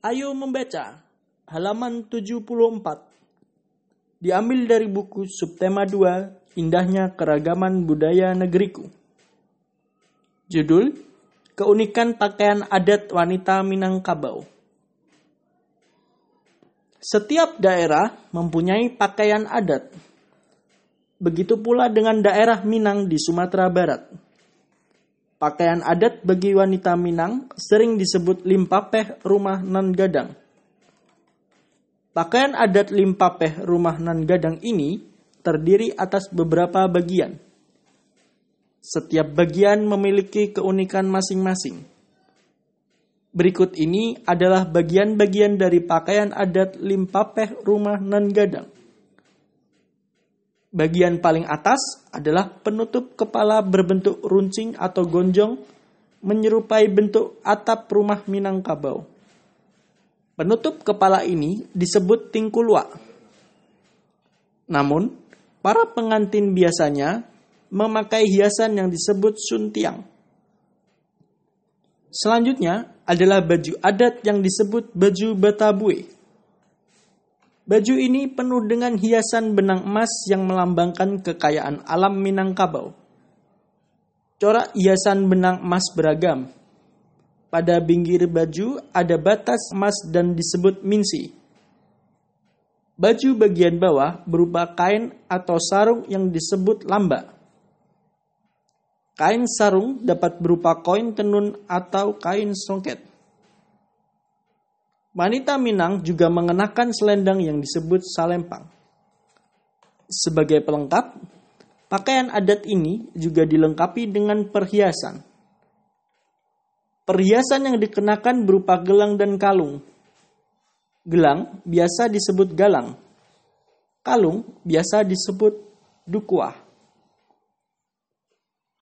Ayo membaca halaman 74. Diambil dari buku subtema 2 Indahnya Keragaman Budaya Negeriku. Judul Keunikan Pakaian Adat Wanita Minangkabau. Setiap daerah mempunyai pakaian adat. Begitu pula dengan daerah Minang di Sumatera Barat. Pakaian adat bagi wanita Minang sering disebut limpapeh rumah nan gadang. Pakaian adat limpapeh rumah nan gadang ini terdiri atas beberapa bagian. Setiap bagian memiliki keunikan masing-masing. Berikut ini adalah bagian-bagian dari pakaian adat limpapeh rumah nan gadang. Bagian paling atas adalah penutup kepala berbentuk runcing atau gonjong menyerupai bentuk atap rumah Minangkabau. Penutup kepala ini disebut tingkulwa. Namun, para pengantin biasanya memakai hiasan yang disebut suntiang. Selanjutnya adalah baju adat yang disebut baju batabue. Baju ini penuh dengan hiasan benang emas yang melambangkan kekayaan alam Minangkabau. Corak hiasan benang emas beragam. Pada pinggir baju ada batas emas dan disebut minsi. Baju bagian bawah berupa kain atau sarung yang disebut lamba. Kain sarung dapat berupa koin tenun atau kain songket. Wanita Minang juga mengenakan selendang yang disebut salempang. Sebagai pelengkap, pakaian adat ini juga dilengkapi dengan perhiasan. Perhiasan yang dikenakan berupa gelang dan kalung. Gelang biasa disebut galang. Kalung biasa disebut dukuah.